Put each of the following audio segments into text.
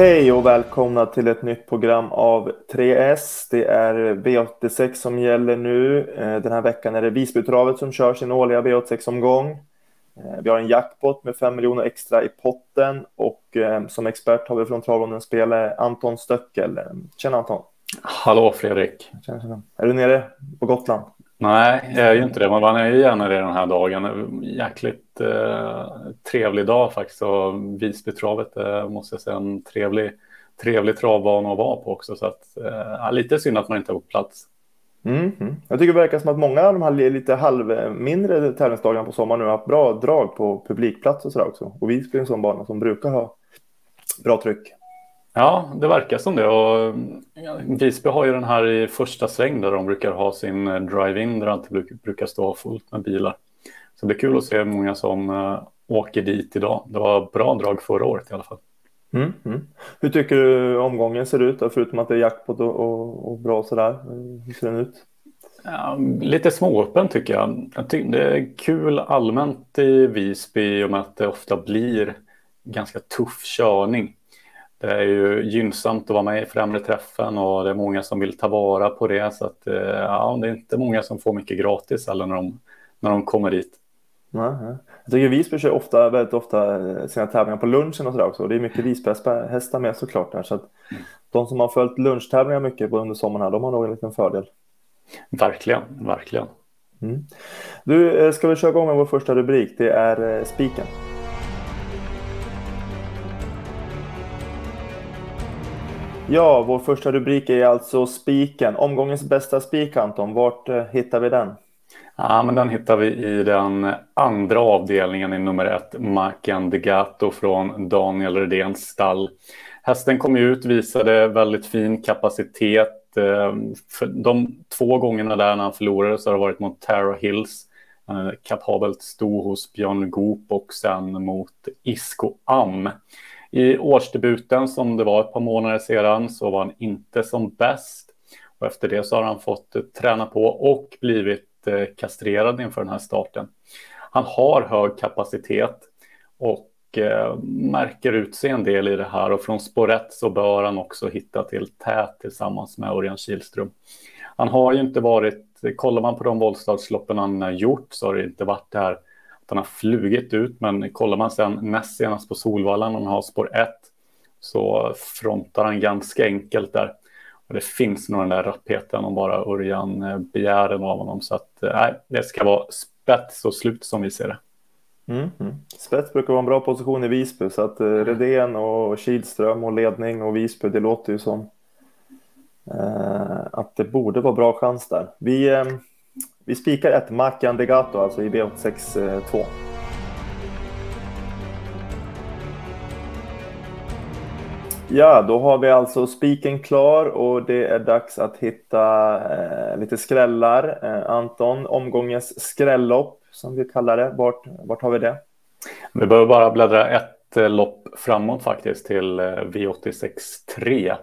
Hej och välkomna till ett nytt program av 3S. Det är V86 som gäller nu. Eh, den här veckan är det Visbytravet som kör sin årliga V86-omgång. Eh, vi har en jackpot med 5 miljoner extra i potten och eh, som expert har vi från Travronden spelare Anton Stöckel. Tjena Anton! Hallå Fredrik! Tjena, tjena. Är du nere på Gotland? Nej, jag är ju inte det. Man är ju gärna det den här dagen. Jäkligt eh, trevlig dag faktiskt och Visbytravet eh, måste jag säga en trevlig, trevlig travbana att vara på också. Så att, eh, lite synd att man inte är på plats. Mm, -hmm. Jag tycker det verkar som att många av de här lite halv mindre tävlingsdagarna på sommaren nu har haft bra drag på publikplats och sådär också. Och Visby är en sån bana som brukar ha bra tryck. Ja, det verkar som det. Och Visby har ju den här i första sväng där de brukar ha sin eh, drive-in där det alltid brukar stå fullt med bilar. Så det är kul att se många som uh, åker dit idag. Det var bra drag förra året i alla fall. Mm, mm. Hur tycker du omgången ser ut, förutom att det är jackpot och, och, och bra sådär? Hur ser den ut? Ja, lite småöppen tycker jag. jag tycker det är kul allmänt i Visby och med att det ofta blir ganska tuff körning. Det är ju gynnsamt att vara med i främre träffen och det är många som vill ta vara på det. Så att, eh, ja, det är inte många som får mycket gratis eller när de, när de kommer dit. Nej, Jag tycker Visby kör ofta, väldigt ofta eh, sina tävlingar på lunchen och sådär också. Det är mycket Visby-hästar med såklart där. Så att de som har följt lunchtävlingar mycket under sommaren här, de har nog en liten fördel. Verkligen, verkligen. Mm. Du, eh, ska vi köra igång med vår första rubrik? Det är spiken. Ja, vår första rubrik är alltså spiken. Omgångens bästa spik, Anton. Vart eh, hittar vi den? Ja, men den hittar vi i den andra avdelningen i nummer ett, Marken Degato från Daniel Redéns stall. Hästen kom ut, visade väldigt fin kapacitet. Eh, de två gångerna där när han förlorade så har det varit mot Tara Hills. Eh, kapabelt stod hos Björn Goop och sen mot Isko Am. I årsdebuten som det var ett par månader sedan så var han inte som bäst. Och efter det så har han fått eh, träna på och blivit eh, kastrerad inför den här starten. Han har hög kapacitet och eh, märker ut sig en del i det här och från spår 1 så bör han också hitta till tät tillsammans med Örjan Kihlström. Han har ju inte varit, kollar man på de voltslagsloppen han har gjort så har det inte varit det här han har flugit ut, men kollar man sen näst senast på Solvallan och han har spår 1 så frontar han ganska enkelt där. Och det finns nog den där rappheten om bara Örjan eh, begär den av honom. Så att eh, nej, det ska vara spets och slut som vi ser det. Mm, mm. Spets brukar vara en bra position i Visby så att eh, Redén och Kihlström och ledning och Visby det låter ju som eh, att det borde vara bra chans där. Vi, eh, vi spikar ett Macan Degato, alltså i eh, V86 2. Ja, då har vi alltså spiken klar och det är dags att hitta eh, lite skrällar. Eh, Anton, omgångens skrällopp som vi kallar det. Vart, vart har vi det? Vi behöver bara bläddra ett eh, lopp framåt faktiskt till eh, V86 3.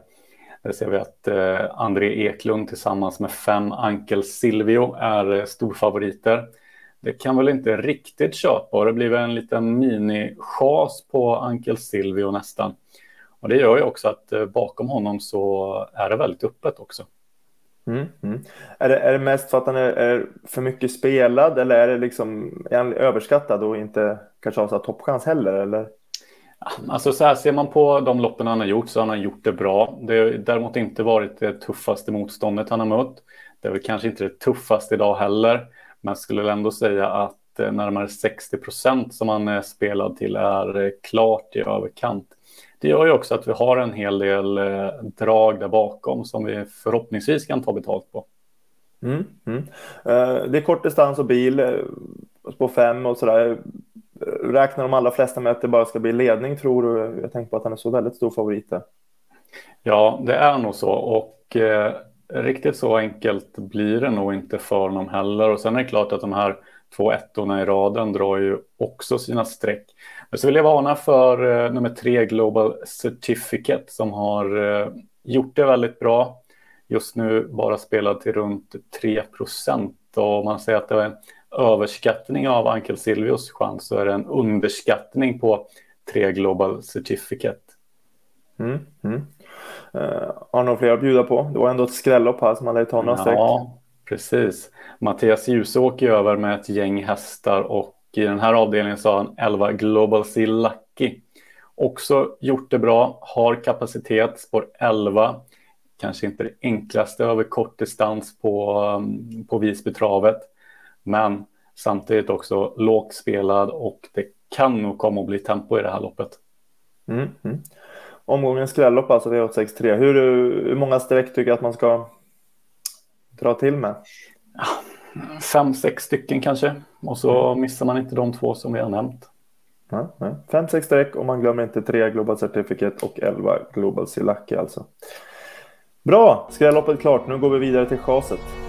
Där ser vi att eh, André Eklund tillsammans med fem Ankel Silvio är eh, storfavoriter. Det kan väl inte riktigt köpa det blir väl en liten mini-chas på Ankel Silvio nästan. Och det gör ju också att eh, bakom honom så är det väldigt öppet också. Mm, mm. Är, det, är det mest för att han är, är, för mycket spelad eller är det liksom är han överskattad och inte kanske har toppchans heller? Eller? Alltså så här, ser man på de loppen han har gjort så har han gjort det bra. Det har däremot inte varit det tuffaste motståndet han har mött. Det är väl kanske inte det tuffaste idag heller, men skulle ändå säga att eh, närmare 60 procent som han är spelad till är eh, klart i överkant. Det gör ju också att vi har en hel del eh, drag där bakom som vi förhoppningsvis kan ta betalt på. Mm, mm. Det är kort distans och bil på fem och sådär räknar de allra flesta med att det bara ska bli ledning tror du? Jag tänker på att han är så väldigt stor favorit där. Ja, det är nog så och eh, riktigt så enkelt blir det nog inte för honom heller. Och sen är det klart att de här två ettorna i raden drar ju också sina streck. Men så vill jag varna för eh, nummer tre Global Certificate som har eh, gjort det väldigt bra. Just nu bara spelad till runt 3 procent och man säger att det är överskattning av Ankel Silvios chans så är det en underskattning på tre Global Certificate. Mm, mm. Uh, har några fler att bjuda på? Det var ändå ett skrällopp här som man lär ta några streck. Ja, precis. Mattias Djuse åker över med ett gäng hästar och i den här avdelningen så har han 11 Global Sea Lucky. Också gjort det bra, har kapacitet, spår 11. Kanske inte det enklaste över kort distans på, um, på Visbytravet. Men samtidigt också lågt spelad och det kan nog komma att bli tempo i det här loppet. Mm, mm. Omgångens skrällopp alltså V863. Hur, hur många streck tycker jag att man ska dra till med? Fem, sex stycken kanske. Och så mm. missar man inte de två som vi har nämnt. Nej, nej. Fem, sex streck och man glömmer inte tre Global Certificate och elva Global Silaki alltså. Bra, skrälloppet klart. Nu går vi vidare till chaset.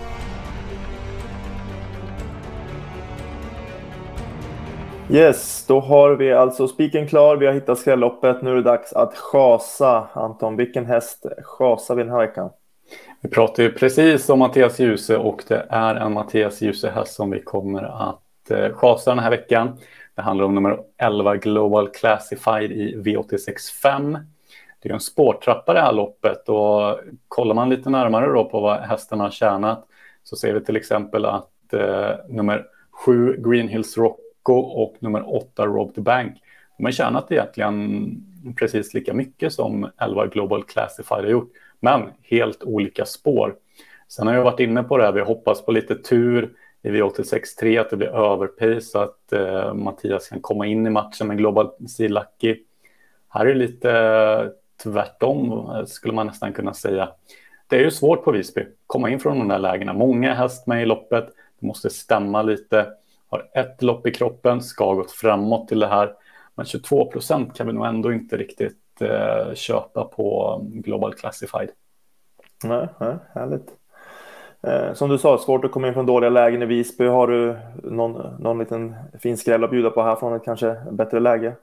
Yes, då har vi alltså spiken klar. Vi har hittat skrälloppet. Nu är det dags att chasa. Anton, vilken häst chasar vi den här veckan? Vi pratar ju precis om Mattias Djuse och det är en Mattias Djuse-häst som vi kommer att eh, chasa den här veckan. Det handlar om nummer 11 Global Classified i V86.5. Det är en spårtrappa det här loppet och kollar man lite närmare då på vad hästen har tjänat så ser vi till exempel att eh, nummer 7 Green Hills Rock Rocco och nummer 8 Rob the Bank de har tjänat egentligen precis lika mycket som 11 Global Classified har gjort men helt olika spår. Sen har jag varit inne på det här, vi hoppas på lite tur i V86.3 att det blir överpace så att eh, Mattias kan komma in i matchen med Global Sea Lucky. Här är det lite tvärtom skulle man nästan kunna säga. Det är ju svårt på Visby, komma in från de där lägena. Många häst med i loppet, det måste stämma lite. Har ett lopp i kroppen, ska ha gått framåt till det här. Men 22 procent kan vi nog ändå inte riktigt eh, köpa på Global Classified. Nej, nej härligt. Eh, som du sa, svårt att komma in från dåliga lägen i Visby. Har du någon, någon liten fin skräll att bjuda på här från ett kanske bättre läge?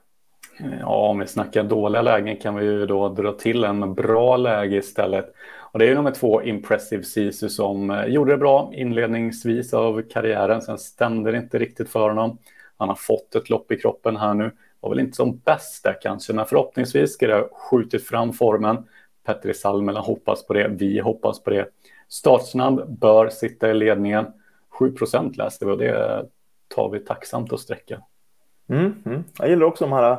Ja, om vi snackar dåliga lägen kan vi ju då dra till en bra läge istället. Och det är ju nummer två, Impressive Sisu, som eh, gjorde det bra inledningsvis av karriären. Sen stämde det inte riktigt för honom. Han har fått ett lopp i kroppen här nu. Var väl inte som bäst där kanske, men förhoppningsvis ska det ha skjutit fram formen. Petri Salmela hoppas på det, vi hoppas på det. Startsnabb bör sitta i ledningen. 7 procent läste vi och det tar vi tacksamt att sträcka. Mm, mm. Jag gillar också de här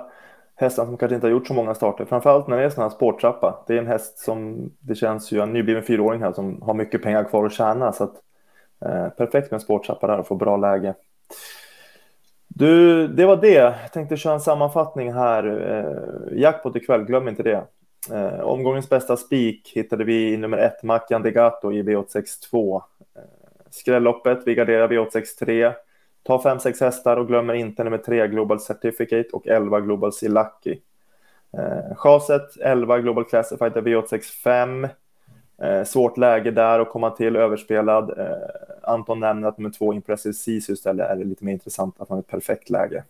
Hästar som kanske inte har gjort så många starter, framförallt när det är sån här spårtrappa. Det är en häst som det känns ju en nybliven fyraåring här som har mycket pengar kvar att tjäna så att eh, perfekt med en spårtrappa där och få bra läge. Du, det var det. Jag tänkte köra en sammanfattning här. Eh, jackpot ikväll, glöm inte det. Eh, omgångens bästa spik hittade vi i nummer ett, Mackan Degato i V862. Eh, skrälloppet, vi garderar V863. Ta 5-6 hästar och glömmer inte nummer 3 Global Certificate och 11 Global Silaki. Eh, chaset 11 Global Classified V865. Eh, svårt läge där att komma till, överspelad. Eh, Anton nämner att nummer 2 Impressive Sisu istället är lite mer intressant, att man har ett perfekt läge.